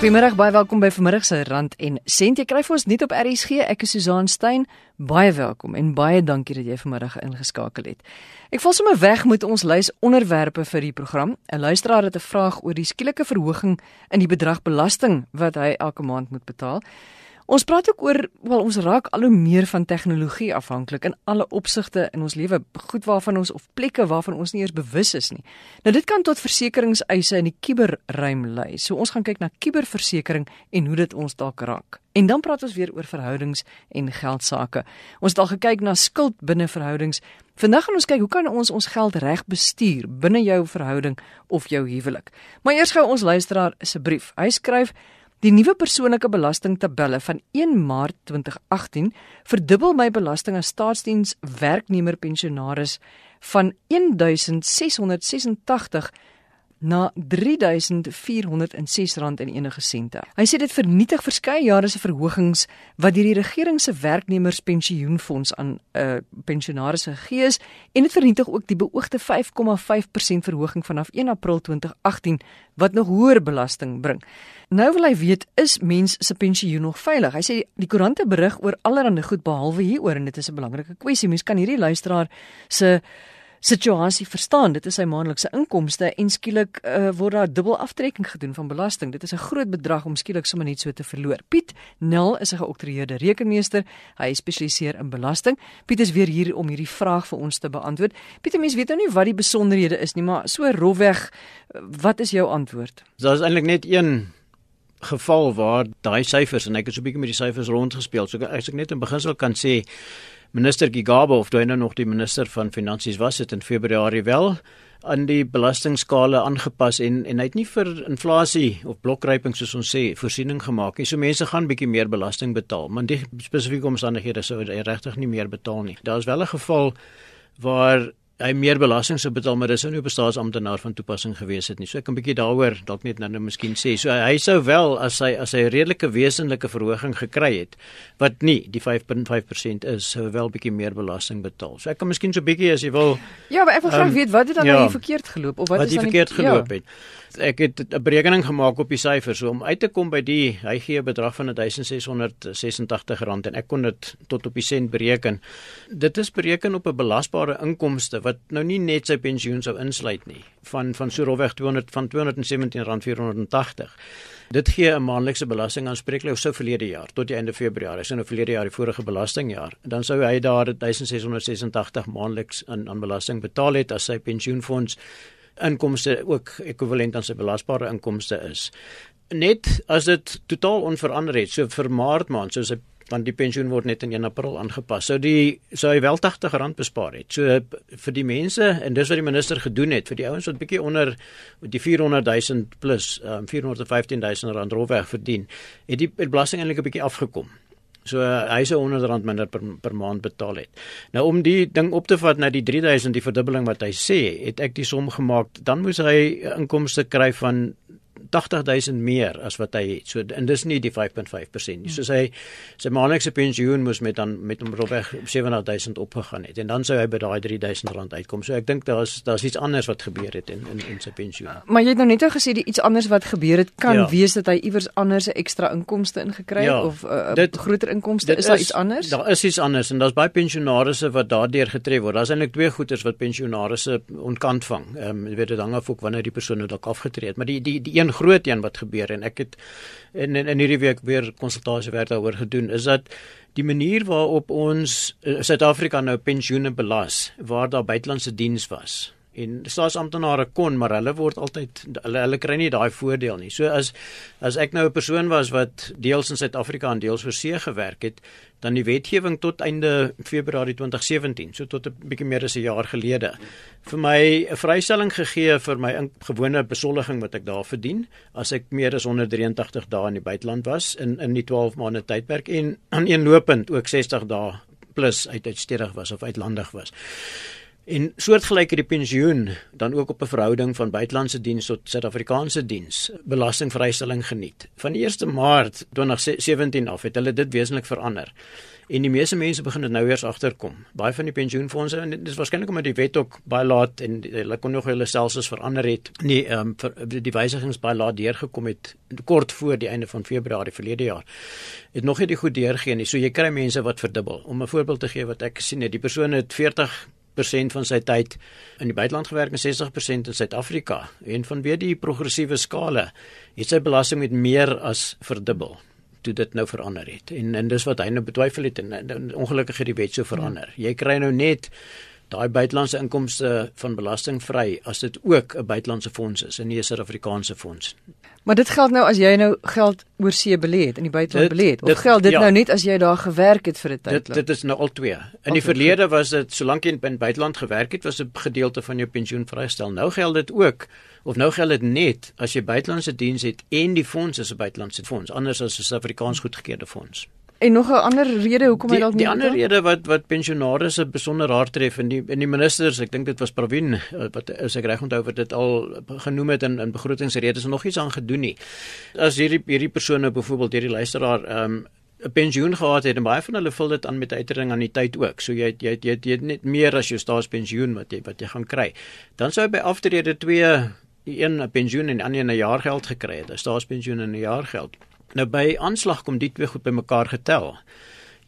Goeiemôre, baie welkom by vanmiddag se Rand en Sent. Jy kry vir ons net op RSG. Ek is Susan Stein. Baie welkom en baie dankie dat jy vanmiddag ingeskakel het. Ek val sommer weg met ons lys onderwerpe vir die program. 'n Luisteraar het 'n vraag oor die skielike verhoging in die bedrag belasting wat hy elke maand moet betaal. Ons praat ook oor wel ons raak al hoe meer van tegnologie afhanklik in alle opsigte in ons lewe, goed waarvan ons of plekke waarvan ons nie eers bewus is nie. Nou dit kan tot versekeringseise in die kuberruim lei. So ons gaan kyk na kuberversekering en hoe dit ons dalk raak. En dan praat ons weer oor verhoudings en geldsaake. Ons het al gekyk na skuld binne verhoudings. Vandag gaan ons kyk hoe kan ons ons geld reg bestuur binne jou verhouding of jou huwelik. Maar eers gou ons luisteraar se brief. Hy skryf Die nuwe persoonlike belastingtabelle van 1 Maart 2018 verdubbel my belasting as staatsdiens werknemer pensionaris van 1686 na R3406 en enige sente. Hy sê dit vernietig verskeie jare se verhogings wat deur die regering se werknemerspensioenfonds aan uh, pensionaris gegee is en dit vernietig ook die beoogde 5,5% verhoging vanaf 1 April 2018 wat nog hoër belasting bring. Nou wil hy weet is mens se pensioen nog veilig? Hy sê die koerante berig oor allerlei goed behalwe hieroor en dit is 'n belangrike kwessie. Mens kan hierdie luisteraar se situasie verstaan. Dit is sy maandelikse inkomste en skielik uh, word daar dubbel aftrekking gedoen van belasting. Dit is 'n groot bedrag om skielik sommer net so te verloor. Piet Nel is 'n geoktroeëerde rekenmeester. Hy spesialiseer in belasting. Piet is weer hier om hierdie vraag vir ons te beantwoord. Piet, mens weet nou nie wat die besonderhede is nie, maar so rofweg, wat is jou antwoord? Daar is eintlik net een geval waar daai syfers en ek het so 'n bietjie met die syfers rondgespeel. So as ek net in beginsel kan sê minister Gigaba of toe hy nou nog die minister van finansies was het in Februarie wel aan die belastingskale aangepas en en hy het nie vir inflasie of blokryping soos ons sê voorsiening gemaak nie. So mense gaan bietjie meer belasting betaal, maar die spesifieke omstandighede sou hy regtig nie meer betaal nie. Daar is wel 'n geval waar hy meer belasting sou betaal maar dis nou op 'n staatsamptenaar van toepassing gewees het nie. So ek kan 'n bietjie daaroor dalk net nou, nou miskien sê. So hy sou wel as hy as hy 'n redelike wesenlike verhoging gekry het wat nie die 5.5% is, sou wel bietjie meer belasting betaal. So ek kan miskien so bietjie as jy wil Ja, maar ek wil graag um, weet wat het dan ja, nou verkeerd geloop of wat, wat is dan verkeerd geloop ja. het. Ek het 'n berekening gemaak op die syfers so om uit te kom by die hy gee 'n bedrag van 1686 rand en ek kon dit tot op die sent bereken. Dit is bereken op 'n belasbare inkomste wat nou nie net sy pensioen sou insluit nie van van so rofweg 200 van 217 rand 480. Dit gee 'n maandelikse belasting aanspreeklik sou verlede jaar tot die einde Februarie, so nou verlede jaar die vorige belastingjaar. Dan sou hy daar 1686 maandeliks aan aan belasting betaal het as sy pensioenfonds inkomste ook ekwivalent aan sy belasbare inkomste is. Net as dit totaal onverander het, so vir maart maand, so sy want die pensioen word net in 1 April aangepas. Sou die sou hy wel R80 bespaar het. So vir die mense en dis wat die minister gedoen het vir die ouens wat bietjie onder die 400 000 plus um, 415 000 rand rofweg verdien, het die belasting eintlik 'n bietjie afgekom. So uh, hy sou 100 rand minder per per maand betaal het. Nou om die ding op te vat na die 3000 die verdubbeling wat hy sê, het ek die som gemaak, dan moes hy inkomste kry van 80000 meer as wat hy het. So en dis nie die 5.5% nie. So sy sy maandelikse pensioen moes met dan met hom rofweg 70000 opgegaan het en dan sou hy by daai 3000 rand uitkom. So ek dink daar's daar's iets anders wat gebeur het in in in sy pensioen. Maar jy het nou net gesê die iets anders wat gebeur het kan ja. wees dat hy iewers anders 'n ekstra inkomste ingekry het ja, of 'n uh, dit, groter inkomste. Is daar iets anders? Daar is iets anders en daar's baie pensionaarsse wat daardeur getref word. Daar's eintlik twee goeders wat pensionaarsse ontkant vang. Ehm um, jy weet dit hang af ook wanneer die persoon dalk afgetree het, maar die die die een groot een wat gebeur en ek het in in, in hierdie week weer konsultasie werk daaroor gedoen is dat die manier waarop ons uh, Suid-Afrika nou pensioene belas waar daar buitelandse diens was en staatsamptenare kon maar hulle word altyd hulle hulle kry nie daai voordeel nie. So as as ek nou 'n persoon was wat deels in Suid-Afrika en deels oor see gewerk het, dan die wetgewing tot einde Februarie 2017, so tot 'n bietjie meer as 'n jaar gelede, vir my 'n vrystelling gegee vir my gewone besoldiging wat ek daar verdien as ek meer as 183 dae in die buiteland was in in die 12 maande tydperk en aan een lopend ook 60 dae plus uit uitstedig was of uitlandig was. En soortgelyk het die pensioen dan ook op 'n verhouding van buitelandse diens tot Suid-Afrikaanse diens belastingvrystelling geniet. Van die 1 Maart 2017 af het hulle dit wesentlik verander. En die meeste mense begin dit nou eers agterkom. Baie van die pensioenfonde en dit is waarskynlik omdat die wet ook baie laat en hulle kon nog hulle selfs verander het. Nee, ehm um, die wysigings baie laat deurgekom het kort voor die einde van Februarie verlede jaar. Het nog nie die goed deurgee nie. So jy kry mense wat verdubbel. Om 'n voorbeeld te gee wat ek gesien het, die persoon het 40 60% van sy tyd in die buiteland gewerk en 60% in Suid-Afrika. En vanweë die progressiewe skale het sy belasting met meer as verdubbel toe dit nou verander het. En en dis wat hy nou betwyfel het en, en, en ongelukkig het die wet so verander. Ja. Jy kry nou net daai buitelandse inkomste van belasting vry as dit ook 'n buitelandse fonds is en nie 'n Suid-Afrikaanse fonds. Maar dit geld nou as jy nou geld oor see belê het in die buiteland belê het. Of dit, geld dit ja, nou net as jy daar gewerk het vir 'n tyd? Dit dit is nou al twee. In die verlede was dit solank jy in buiteland gewerk het, was 'n gedeelte van jou pensioen vrygestel. Nou geld dit ook of nou geld dit net as jy buitelandse diens het en die fonds is 'n buitelandse fonds, anders as 'n Suid-Afrikaans goedgekeurde fonds. En nog 'n ander rede hoekom hy dalk nie Die ander rede wat wat pensionaars besonder hard tref en die en die ministers, ek dink dit was Pravin eh, wat as ek reg onthou wat dit al genoem het in in begrotingsredes nog iets aan gedoen nie. As hierdie hierdie persone byvoorbeeld hierdie luisteraar ehm um, 'n pensioen gehad het en baie van hulle vul dit aan met uitering aan die tyd ook. So jy jy jy jy net meer as jou staatspensioen wat jy wat jy gaan kry. Dan sou jy by aftrede twee die een 'n pensioen en die ander 'n jaar geld gekry het. 'n Staatspensioen en 'n jaar geld. Nou by aanslag kom die twee goed bymekaar getel.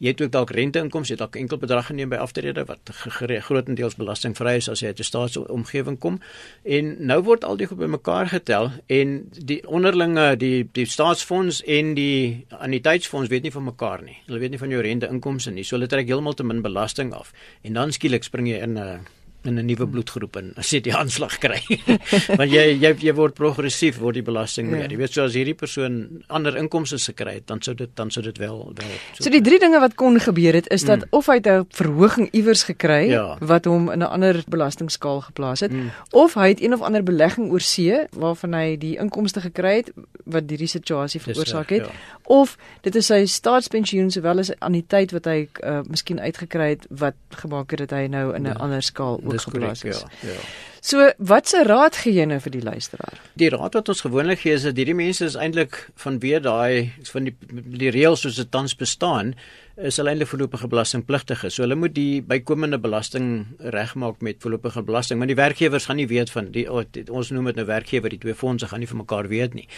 Jy het ook dalk renteinkomste, jy het dalk enkel bedrag geneem by aftrede wat grootendeels belastingvry is as jy uit 'n staatsomgewing kom. En nou word al die goed bymekaar getel en die onderlinge die die staatsfonds en die anniteitsfonds weet nie van mekaar nie. Hulle weet nie van jou renteinkomste nie. So hulle trek heeltemal te min belasting af. En dan skielik spring jy in 'n uh, in 'n nuwe bloedgroep en as jy die aanslag kry. Want jy jy jy word progressief word die belasting meer. Ja. Jy weet so as hierdie persoon ander inkomste se kry het, dan sou dit dan sou dit wel wel. So, so die drie dinge wat kon gebeur het is dat mm. of hy 'n verhoging iewers gekry ja. wat hom in 'n ander belastingskaal geplaas het mm. of hy het een of ander belegging oor see waarvan hy die inkomste gekry het wat hierdie situasie veroorsaak het ja. of dit is sy staatspensioen sowel as aan die tyd wat hy uh, miskien uitgekry het wat gemaak het dat hy nou in 'n ja. ander skaal oorgeplaas is. Ja, ja. So, watse raad gee jy nou vir die luisteraar? Die raad wat ons gewoonlik gee is dat hierdie mense is eintlik vanweë daai van die die reëls soos dit tans bestaan, is hulle eintlik voorlopige belastingpligtige. So hulle moet die bykomende belasting regmaak met voorlopige belasting, want die werkgewers gaan nie weet van die, oh, die ons noem dit nou werkgewer, die twee fondse gaan nie vir mekaar weet nie.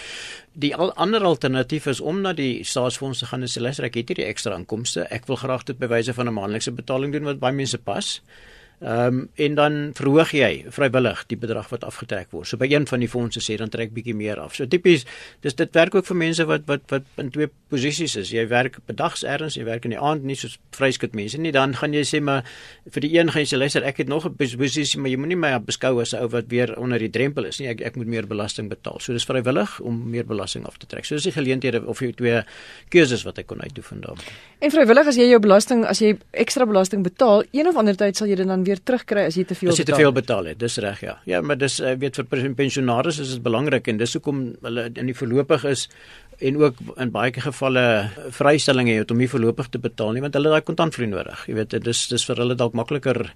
Die al, ander alternatief is om na die staatsfondse gaan en sê luister, ek het hierdie ekstra inkomste, ek wil graag dit by wyse van 'n maandelikse betaling doen wat baie mense pas. Ehm um, en dan verhoog jy vrywillig die bedrag wat afgetrek word. So by een van die fondse sê dan trek bietjie meer af. So tipies dis dit werk ook vir mense wat wat wat in twee posisies is. Jy werk bedags ergens, jy werk in die aand nie soos vryskut mense nie. Dan gaan jy sê maar vir die een gaan jy sê luister, ek het nog 'n posisie, maar jy moenie my beskou as 'n ou wat weer onder die drempel is nie. Ek ek moet meer belasting betaal. So dis vrywillig om meer belasting af te trek. So dis die geleenthede of jy twee keuses wat ek kon uitdoen daar. En vrywillig as jy jou belasting as jy ekstra belasting betaal, een of ander tyd sal jy dit dan weer terugkry as jy te veel betaal. As jy te veel betaal het, dis reg ja. Ja, maar dis ek weet vir pensionaars is dit belangrik en dis hoekom hulle in die voorlopig is en ook in baie gevalle vrystellings het om nie voorlopig te betaal nie want hulle daai kontantvloei nodig. Jy weet, dis dis vir hulle dalk makliker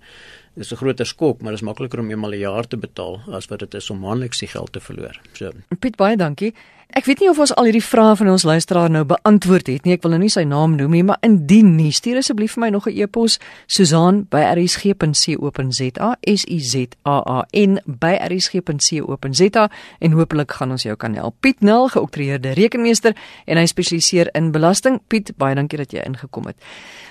dis 'n groter skok, maar dit is makliker om eenmal 'n jaar te betaal as wat dit is om maandeliks die geld te verloor. So. Piet, baie dankie. Ek weet nie of ons al hierdie vrae van ons luisteraar nou beantwoord het nie. Ek wil nou nie sy naam noem nie, maar indien nie, stuur asseblief vir my nog 'n e-pos Susan@rsg.co.za, S U Z A A N by rsg.co.za en hopelik gaan ons jou kan help. Piet Nel, geoktreerde rekenmeester en hy spesialiseer in belasting. Piet, baie dankie dat jy ingekom het.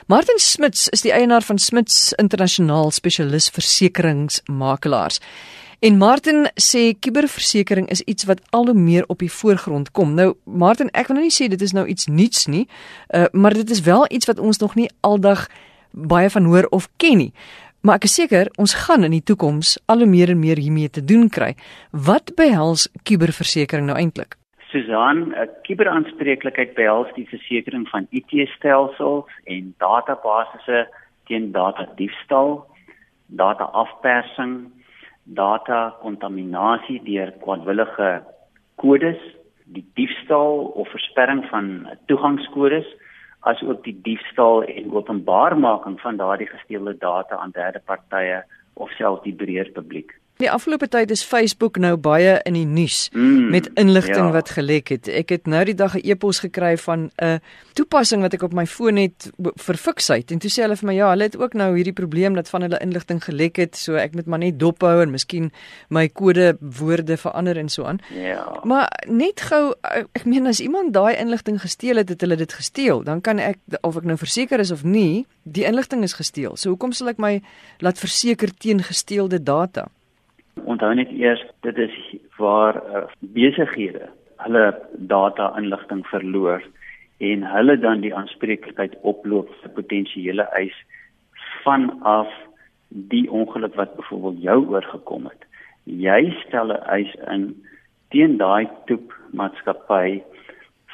Martin Smits is die eienaar van Smits Internasionaal Spesialis Versekeringsmakelaars. En Martin sê kuberversekering is iets wat al hoe meer op die voorgrond kom. Nou Martin, ek wil nou nie sê dit is nou iets nuuts nie, uh, maar dit is wel iets wat ons nog nie aldag baie van hoor of ken nie. Maar ek is seker ons gaan in die toekoms al hoe meer en meer hiermee te doen kry. Wat behels kuberversekering nou eintlik? Susan, 'n kuberaanspreeklikheid behels die versekering van IT-stelsels en databasisse teen data diefstal, data kontaminasie deur kwadwillige kodes, die diefstal of versperring van toegangskodes, asook die diefstal en openbaarmaking van daardie gesteelde data aan derde partye of selfs die breër publiek. Die afgelope tyd is Facebook nou baie in die nuus mm, met inligting ja. wat gelek het. Ek het nou die dag 'n e-pos gekry van 'n toepassing wat ek op my foon het vir fiksheid en toe sê hulle vir my ja, hulle het ook nou hierdie probleem dat van hulle inligting gelek het, so ek moet maar net dop hou en miskien my kode woorde verander en so aan. Ja. Maar net gou ek meen as iemand daai inligting gesteel het, het hulle dit gesteel, dan kan ek of ek nou verseker is of nie, die inligting is gesteel. So hoekom sal ek my laat verseker teen gesteelde data? Onthou net eers dit is waar uh, besighede hulle data inligting verloor en hulle dan die aanspreeklikheid oploop vir potensiële eis vanaf die ongeluk wat byvoorbeeld jou oorgekom het. Jy stel 'n eis in teen daai toep maatskappy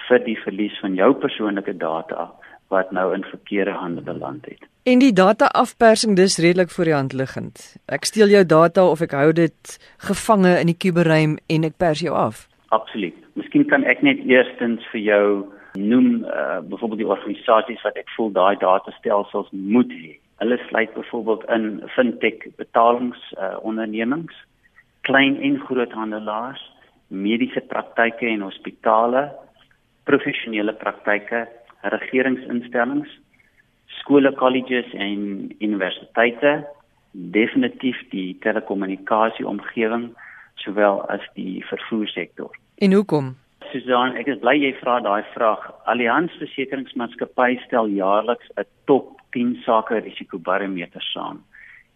vir die verlies van jou persoonlike data wat nou in verkeerde hande beland het. En die data afpersing dis redelik voor die hand liggend. Ek steel jou data of ek hou dit gevange in die kuberruim en ek pers jou af. Absoluut. Miskien kan ek net eerstens vir jou noem uh byvoorbeeld die organisasies wat ek voel daai datastelsels moet hê. Hulle sluit byvoorbeeld in fintech betalings uh ondernemings, klein en groot handelaars, mediese praktyke en hospitale, professionele praktyke, regeringsinstellings skole, kolleges en universiteite, definitief die telekommunikasie omgewing sowel as die vervoersektor. En hoekom? Susan, ek is bly jy vra daai vraag. Allianz Versekeringsmaatskappy stel jaarliks 'n top 10 sake risikobarometer saam.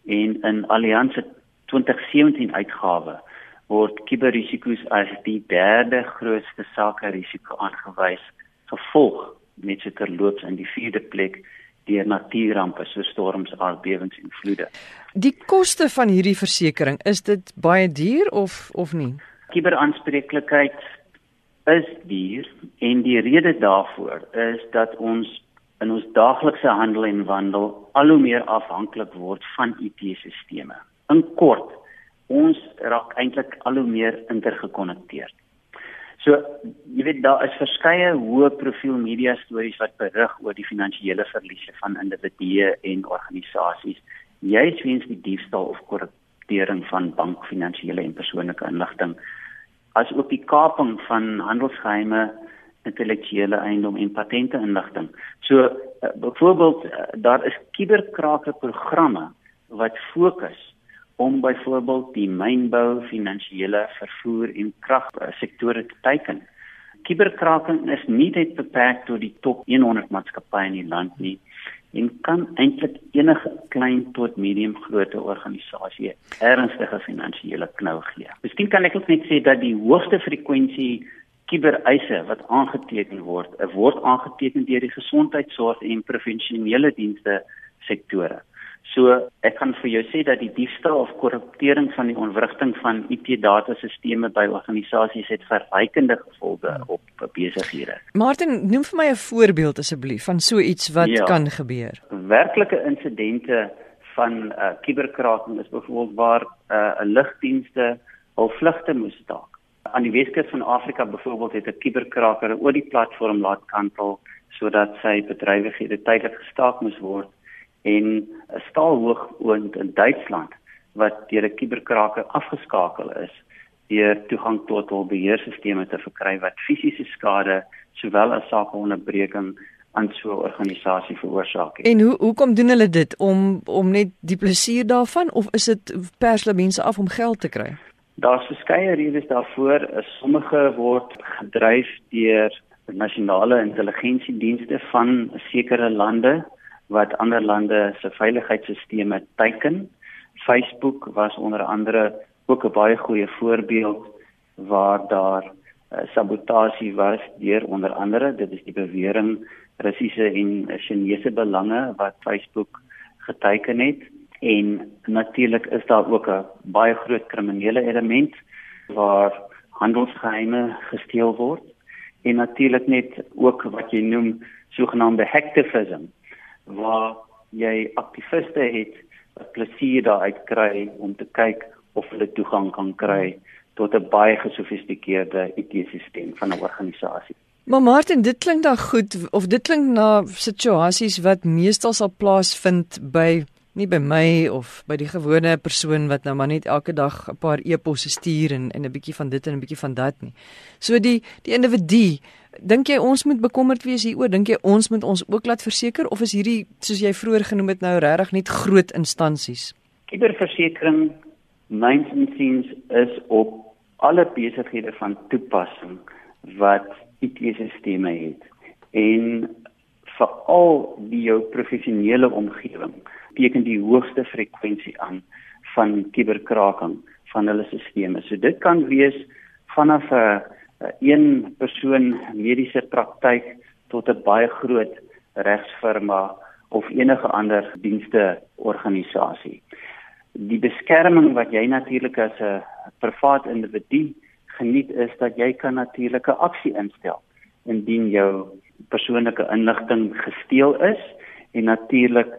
En in Allianz se 2017 uitgawe word kuberrisiko's as die derde grootste sake risiko aangewys, gevolg net so terloops in die vierde plek deur natuurrampe so storms, aardbewings en vloede. Die koste van hierdie versekerings, is dit baie duur of of nie? Kiberaanspreeklikheid is duur en die rede daarvoor is dat ons in ons daaglikse handel en wandel al hoe meer afhanklik word van IT-sisteme. In kort, ons raak eintlik al hoe meer intergekonnekteerd. So jy weet daar is verskeie hoë profiel media stories wat berig oor die finansiële verliese van individue en organisasies. Juist weens die diefstal of korruptering van bankfinansiële en persoonlike inligting as ook die kaping van handelsgeheime intellektuele eiendom en patente inligting. So uh, byvoorbeeld uh, daar is kuberkrake programme wat fokus om byvoorbeeld die mynbou, finansiële, vervoer en kragsektore te teiken. Kiberkraking is nie net beperk tot die top 100 maatskappye in die land nie en kan eintlik enige klein tot medium grootte organisasie ernstige finansiële knou gee. Miskien kan ek ook net sê dat die hoogste frekwensie kibereise wat aangeteken word, word aangeteken deur die gesondheidsorg en professionele dienste sektore. So ek kan vir jou sê dat die diefstal of korruptering van die ontwrigting van IT-datasisteme by organisasies het verrykende gevolge op besighede. Martin, noem vir my 'n voorbeeld asseblief van so iets wat ja, kan gebeur. Werklike insidente van uh, kuberkraking is byvoorbeeld waar uh, 'n uh, lugdienste hul vlugte moes staak. Aan die Weskus van Afrika byvoorbeeld het 'n kuberkraker oor die platform laat kantel sodat sy bedrywighede tydelik gestaak moes word en 'n staalhoogoond in Duitsland wat deur 'n kuberkraker afgeskakel is deur toegang tot hul beheerstelsels te verkry wat fisiese skade sowel as sakeonderbreking aan so 'n organisasie veroorsaak het. En hoe hoekom doen hulle dit om om net die plesier daarvan of is dit pers hulle mense af om geld te kry? Daar's verskeie redes daarvoor. Sommige word gedryf deur nasionale intelligensiedienste van sekere lande wat ander lande se veiligheidsstelsels teiken. Facebook was onder andere ook 'n baie goeie voorbeeld waar daar uh, sabotasie was deur onder andere dit is die bewering Russiese en Chinese belange wat Facebook geteken het. En natuurlik is daar ook 'n baie groot kriminele element waar handelsgeheime gesteel word. En natuurlik net ook wat jy noem sogenaamde hacktivism waar jy aktiviste het wat plesier daaruit kry om te kyk of hulle toegang kan kry tot 'n baie gesofistikeerde IT-stelsel van 'n organisasie. Maar Martin, dit klink dan goed of dit klink na situasies wat meestal sal plaasvind by nie by my of by die gewone persoon wat nou maar net elke dag 'n paar e-posse stuur en en 'n bietjie van dit en 'n bietjie van dat nie. So die die individu, dink jy ons moet bekommerd wees hieroor? Dink jy ons moet ons ook laat verseker of is hierdie soos jy vroeër genoem het nou regtig net groot instansies? Kiberversekering myns insiens is op alle besighede van toepassing wat IT-sisteme het en veral die jou professionele omgewing teken die hoogste frekwensie aan van kiberkraking van hulle stelsels. So dit kan wees vanaf 'n een persoon mediese praktyk tot 'n baie groot regsfirma of enige ander dienste organisasie. Die beskerming wat jy natuurlik as 'n privaat individu geniet is dat jy kan natuurlike aksie instel indien jou persoonlike inligting gesteel is en natuurlik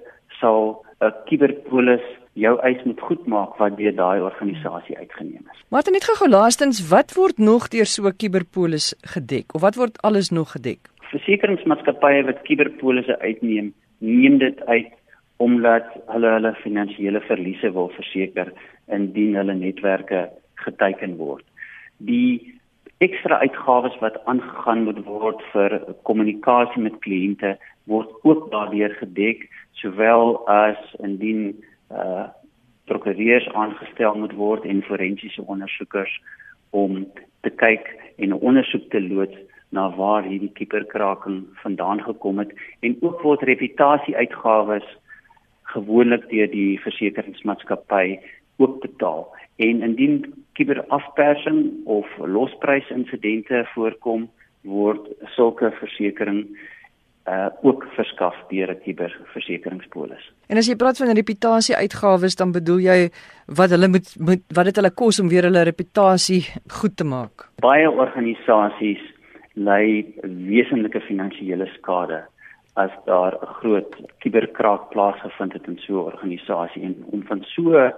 sal 'n kiberpolis jou eis moet goedmaak wat deur daai organisasie uitgeneem is. Maar net gou laastens, wat word nog deur so 'n kiberpolis gedek of wat word alles nog gedek? Versekeringsmaatskappye wat kiberpolisse uitneem, neem dit uit omdat hulle hulle finansiële verliese wil verseker indien hulle netwerke geteiken word. Die ekstra uitgawes wat aangegaan moet word vir kommunikasie met kliënte word ook daardeur gedek sowel as indien uh prokureurs aangestel moet word en forensiese ondersoekers om te kyk en 'n ondersoek te loods na waar hierdie kiberkraking vandaan gekom het en ook word reputasie uitgawes gewoonlik deur die versekeringsmaatskappy ook betaal. En indien kiberafpersing of losprysinsidente voorkom word sulke versekerings uh ook verskaf deur 'n kiberversekeringspolis. En as jy praat van reputasie uitgawes dan bedoel jy wat hulle moet, moet wat dit hulle kos om weer hulle reputasie goed te maak. Baie organisasies ly wesenlike finansiële skade as daar 'n groot kiberkraak plaasgevind het in so 'n organisasie en om van so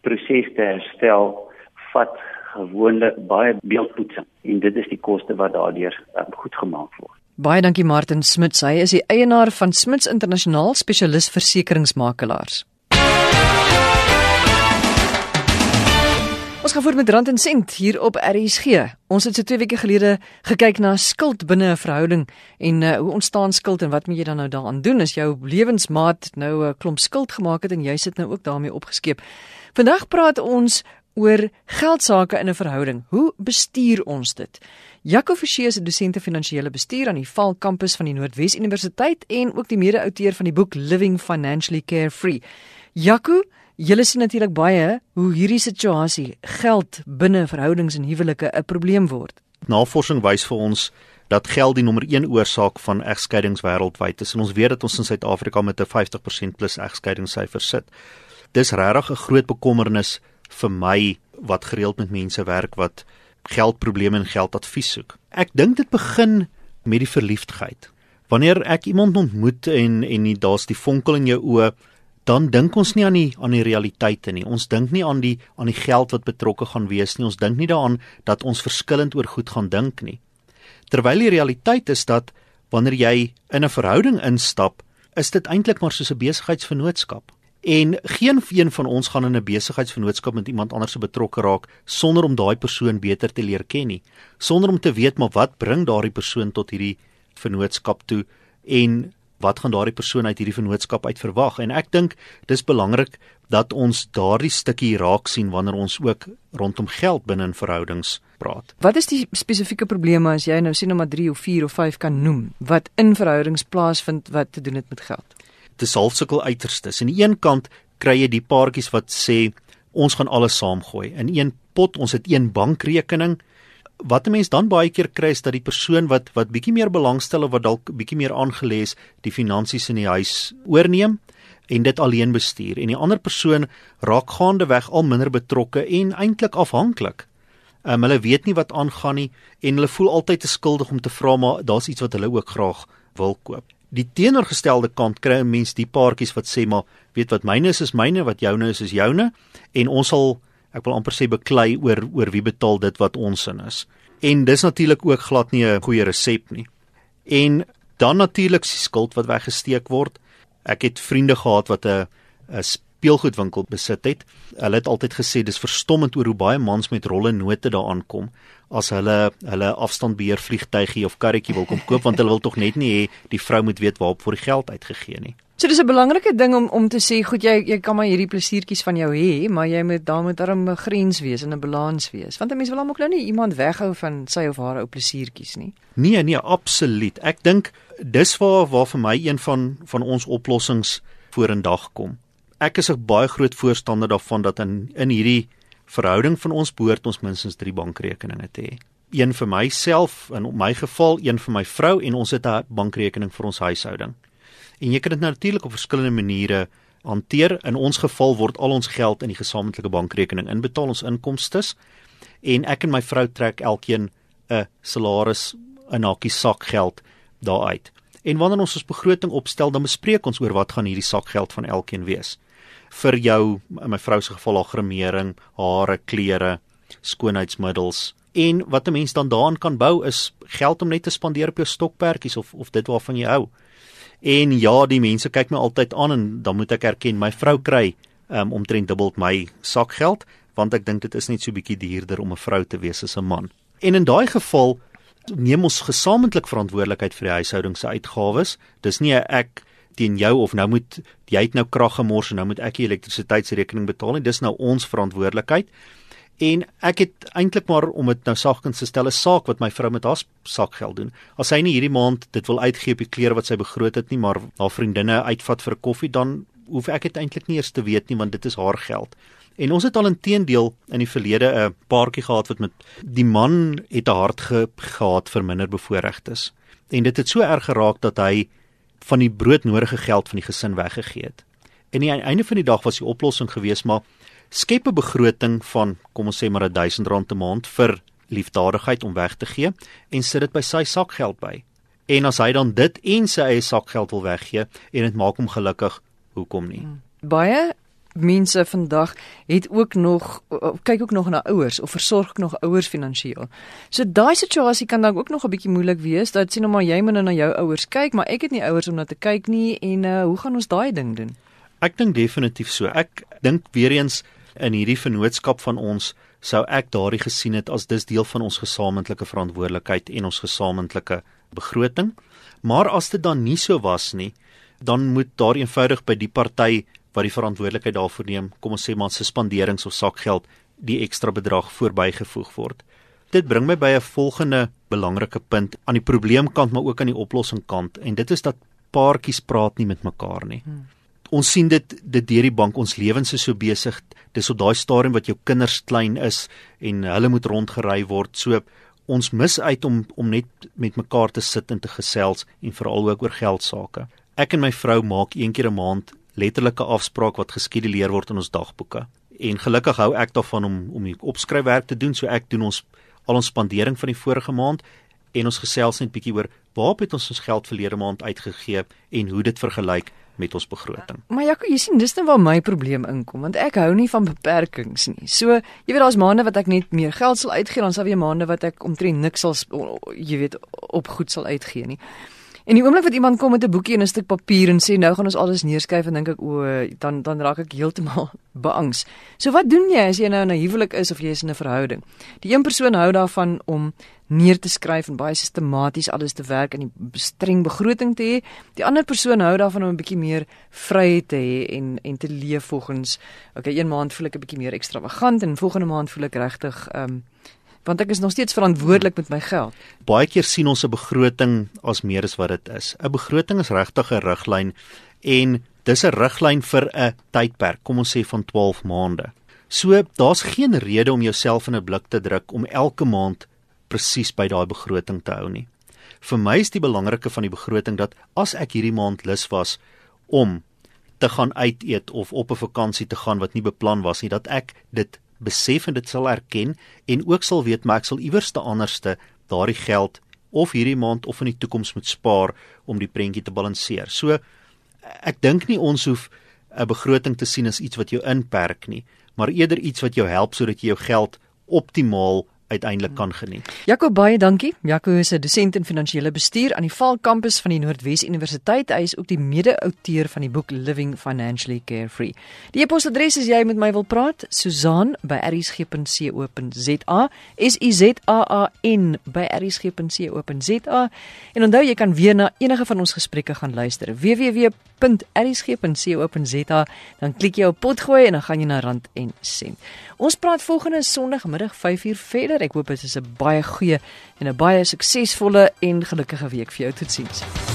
proses te herstel vat gewoonlik baie beeldpoetsing en dit is die koste wat daardeur um, goed gemaak word. Baie dankie Martin Smit, hy is die eienaar van Smits Internasionaal Spesialis Versekeringsmakelaars. Ons gaan voort met Rand en Sent hier op RSG. Ons het so 2 weke gelede gekyk na skuld binne 'n verhouding en uh, hoe ontstaan skuld en wat moet jy dan nou daaraan doen as jou lewensmaat nou 'n klomp skuld gemaak het en jy sit nou ook daarmee opgeskep. Vandag praat ons oor geldsaake in 'n verhouding. Hoe bestuur ons dit? Jaco Forsie is 'n dosent finansiële bestuur aan die Val kampus van die Noordwes Universiteit en ook die mede-outeur van die boek Living Financially Carefree. Jaco, julle sien natuurlik baie hoe hierdie situasie geld binne verhoudings en huwelike 'n probleem word. Navorsing wys vir ons dat geld die nommer 1 oorsaak van egskeidings wêreldwyd is en ons weet dat ons in Suid-Afrika met 'n 50% plus egskeidingssyfer sit dis regtig 'n groot bekommernis vir my wat gereeld met mense werk wat geldprobleme en geldadvies soek. Ek dink dit begin met die verliefdheid. Wanneer ek iemand ontmoet en en daar's die vonkel in jou oë, dan dink ons nie aan die aan die realiteite nie. Ons dink nie aan die aan die geld wat betrokke gaan wees nie. Ons dink nie daaraan dat ons verskillend oor goed gaan dink nie. Terwyl die realiteit is dat wanneer jy in 'n verhouding instap, is dit eintlik maar soos 'n besigheidsvennootskap. En geen een van ons gaan in 'n besigheidsvennootskap met iemand anders betrokke raak sonder om daai persoon beter te leer ken nie. Sonder om te weet maar wat bring daardie persoon tot hierdie vennootskap toe en wat gaan daardie persoon uit hierdie vennootskap uit verwag? En ek dink dis belangrik dat ons daardie stukkie raak sien wanneer ons ook rondom geld binne in verhoudings praat. Wat is die spesifieke probleme as jy nou sien nou maar 3 of 4 of 5 kan noem wat in verhoudings plaasvind wat te doen het met geld? Dis half sukkel uiterstes. Aan die een kant kry jy die paartjies wat sê ons gaan alles saamgooi in een pot, ons het een bankrekening. Wat 'n mens dan baie keer kry is dat die persoon wat wat bietjie meer belangstel of wat dalk bietjie meer aangelees die finansies in die huis oorneem en dit alleen bestuur en die ander persoon raak gaandeweg al minder betrokke en eintlik afhanklik. Um, hulle weet nie wat aangaan nie en hulle voel altyd te skuldig om te vra maar daar's iets wat hulle ook graag wil koop die teenoorgestelde kant kry 'n mens die paartjies wat sê maar weet wat myne is is myne wat joune is is joune en ons sal ek wil amper sê beklei oor oor wie betaal dit wat ons in is. En dis natuurlik ook glad nie 'n goeie resep nie. En dan natuurlik die skuld wat weggesteek word. Ek het vriende gehad wat 'n 'n speelgoedwinkel besit het. Hulle het altyd gesê dis verstommend oor hoe baie mans met rolle note daaraan kom as hulle hulle afstandbeheer vliegtygie of karretjie wil kom koop want hulle wil tog net nie hê die vrou moet weet waarop vir die geld uitgegee nie. So dis 'n belangrike ding om om te sê, goed jy jy kan maar hierdie plesiertjies van jou hê, maar jy moet daar moet darm 'n grens wees en 'n balans wees. Want 'n mens wil hom ook nou nie iemand weghou van sy of haar ou plesiertjies nie. Nee, nee, absoluut. Ek dink dis waar waar vir my een van van ons oplossings vorendag kom. Ek is 'n baie groot voorstander daarvan dat in in hierdie verhouding van ons behoort ons minstens 3 bankrekeninge te hê. Een vir myself en in my geval een vir my vrou en ons het 'n bankrekening vir ons huishouding en jy kan dit natuurlik op verskillende maniere hanteer. In ons geval word al ons geld in die gesamentlike bankrekening inbetaal, ons inkomste en ek en my vrou trek elkeen 'n salaris in hakkie sak geld daaruit. En wanneer ons ons begroting opstel, dan bespreek ons oor wat gaan hierdie sak geld van elkeen wees. Vir jou, in my vrou se geval, haar gremering, hare, klere, skoonheidsmiddels. En wat 'n mens dan daaraan kan bou is geld om net te spandeer op jou stokperdjies of of dit waarvan jy hou. En ja, die mense kyk my altyd aan en dan moet ek erken my vrou kry um, omtrent dubbel my sakgeld want ek dink dit is net so bietjie duurder om 'n vrou te wees as 'n man. En in daai geval neem ons gesamentlik verantwoordelikheid vir die huishouding se uitgawes. Dis nie ek teen jou of nou moet jy het nou krag gemors en nou moet ek die elektrisiteitsrekening betaal nie. Dis nou ons verantwoordelikheid. En ek het eintlik maar om dit nou sagkens te stel 'n saak wat my vrou met haar sakgeld doen. As sy nie hierdie maand dit wil uitgee op die klere wat sy begroot het nie, maar haar vriendinne uitvat vir koffie, dan hoef ek dit eintlik nie eers te weet nie want dit is haar geld. En ons het al inteendeel in die verlede 'n paartjie gehad wat met die man het 'n hart ge, gehad vir minder bevoorregtes. En dit het so erg geraak dat hy van die broodnodige geld van die gesin weggegee het. En aan die einde van die dag was die oplossing geweest maar skep 'n begroting van kom ons sê maar R1000 'n maand vir liefdadigheid om weg te gee en sit dit by sy sakgeld by. En as hy dan dit en sy eie sakgeld wil weggee en dit maak hom gelukkig, hoekom nie? Hmm. Baie mense vandag het ook nog kyk ook nog na ouers of versorg ook nog ouers finansiëel. So daai situasie kan dan ook nog 'n bietjie moeilik wees dat sien nou maar jy moet nou na jou ouers kyk, maar ek het nie ouers om na te kyk nie en uh, hoe gaan ons daai ding doen? Ek dink definitief so. Ek dink weer eens in hierdie vennootskap van ons sou ek daardie gesien het as dis deel van ons gesamentlike verantwoordelikheid en ons gesamentlike begroting. Maar as dit dan nie so was nie, dan moet daar eenvoudig by die party wat die verantwoordelikheid daarvoor neem, kom ons sê maar suspenderings of sakgeld, die ekstra bedrag voorbygevoeg word. Dit bring my by 'n volgende belangrike punt aan die probleemkant maar ook aan die oplossingkant en dit is dat paartjies praat nie met mekaar nie. Hmm ons sien dit dit deur die bank ons lewens is so besig dis op daai stadium wat jou kinders klein is en hulle moet rondgery word so ons mis uit om om net met mekaar te sit en te gesels en veral ook oor geld sake ek en my vrou maak een keer 'n maand letterlike afspraak wat geskeduleer word in ons dagboeke en gelukkig hou ek daarvan om om die opskryfwerk te doen so ek doen ons al ons spandering van die vorige maand en ons gesels net bietjie oor waar het ons ons geld verlede maand uitgegee en hoe dit vergelyk met ons begroting. Maar Jaco, jy sien dis net waar my probleem inkom want ek hou nie van beperkings nie. So, jy weet daar's maande wat ek net meer geld sal uitgee, dan sal weer maande wat ek omtrent niks sal jy weet op goed sal uitgee nie. En die oomblik wat iemand kom met 'n boekie en 'n stuk papier en sê nou gaan ons alles neerskryf en dink ek o, dan dan raak ek heeltemal beangs. So wat doen jy as jy nou in 'n huwelik is of jy is in 'n verhouding? Die een persoon hou daarvan om neer te skryf en baie sistematies alles te werk en 'n streng begroting te hê. Die ander persoon hou daarvan om 'n bietjie meer vryheid te hê en en te leef volgens okay, een maand voel ek 'n bietjie meer ekstravagant en volgende maand voel ek regtig ehm um, want ek is nog steeds verantwoordelik met my geld. Baie keer sien ons 'n begroting as meer as wat dit is. 'n Begroting is regtig 'n riglyn en dis 'n riglyn vir 'n tydperk, kom ons sê van 12 maande. So daar's geen rede om jouself in 'n blik te druk om elke maand presies by daai begroting te hou nie. Vir my is die belangrike van die begroting dat as ek hierdie maand lus was om te gaan uit eet of op 'n vakansie te gaan wat nie beplan was nie, dat ek dit besef en dit sal erken en ook sal weet maar ek sal iewers te anderste daardie geld of hierdie maand of in die toekoms moet spaar om die prentjie te balanseer. So ek dink nie ons hoef 'n begroting te sien as iets wat jou inperk nie, maar eerder iets wat jou help sodat jy jou geld optimaal uiteindelik kan geniet. Jaco baie dankie. Jaco is 'n dosent in finansiële bestuur aan die Val kampus van die Noordwes Universiteit. Hy is ook die mede-outeur van die boek Living Financially Carefree. Die e-posadres as jy met my wil praat, susan@rsg.co.za. S U Z A A N by rsg.co.za. En onthou jy kan weer na enige van ons gesprekke gaan luister. www.rsg.co.za. Dan klik jy op potgooi en dan gaan jy na rand en sent. Ons praat volgende Sondagmiddag 5uur verder. Ek hoop dit is 'n baie goeie en 'n baie suksesvolle en gelukkige week vir jou. Totsiens.